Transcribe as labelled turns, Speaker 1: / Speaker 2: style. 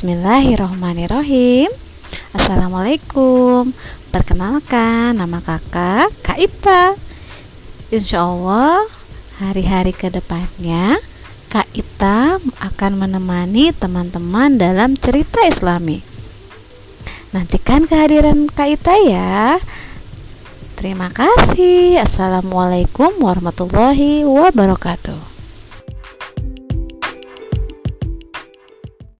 Speaker 1: Bismillahirrahmanirrahim. Assalamualaikum. Perkenalkan nama kakak Kak Ipa. Insya Allah hari-hari ke depannya Kak Ita akan menemani teman-teman dalam cerita islami. Nantikan kehadiran Kak Ita ya. Terima kasih. Assalamualaikum warahmatullahi wabarakatuh.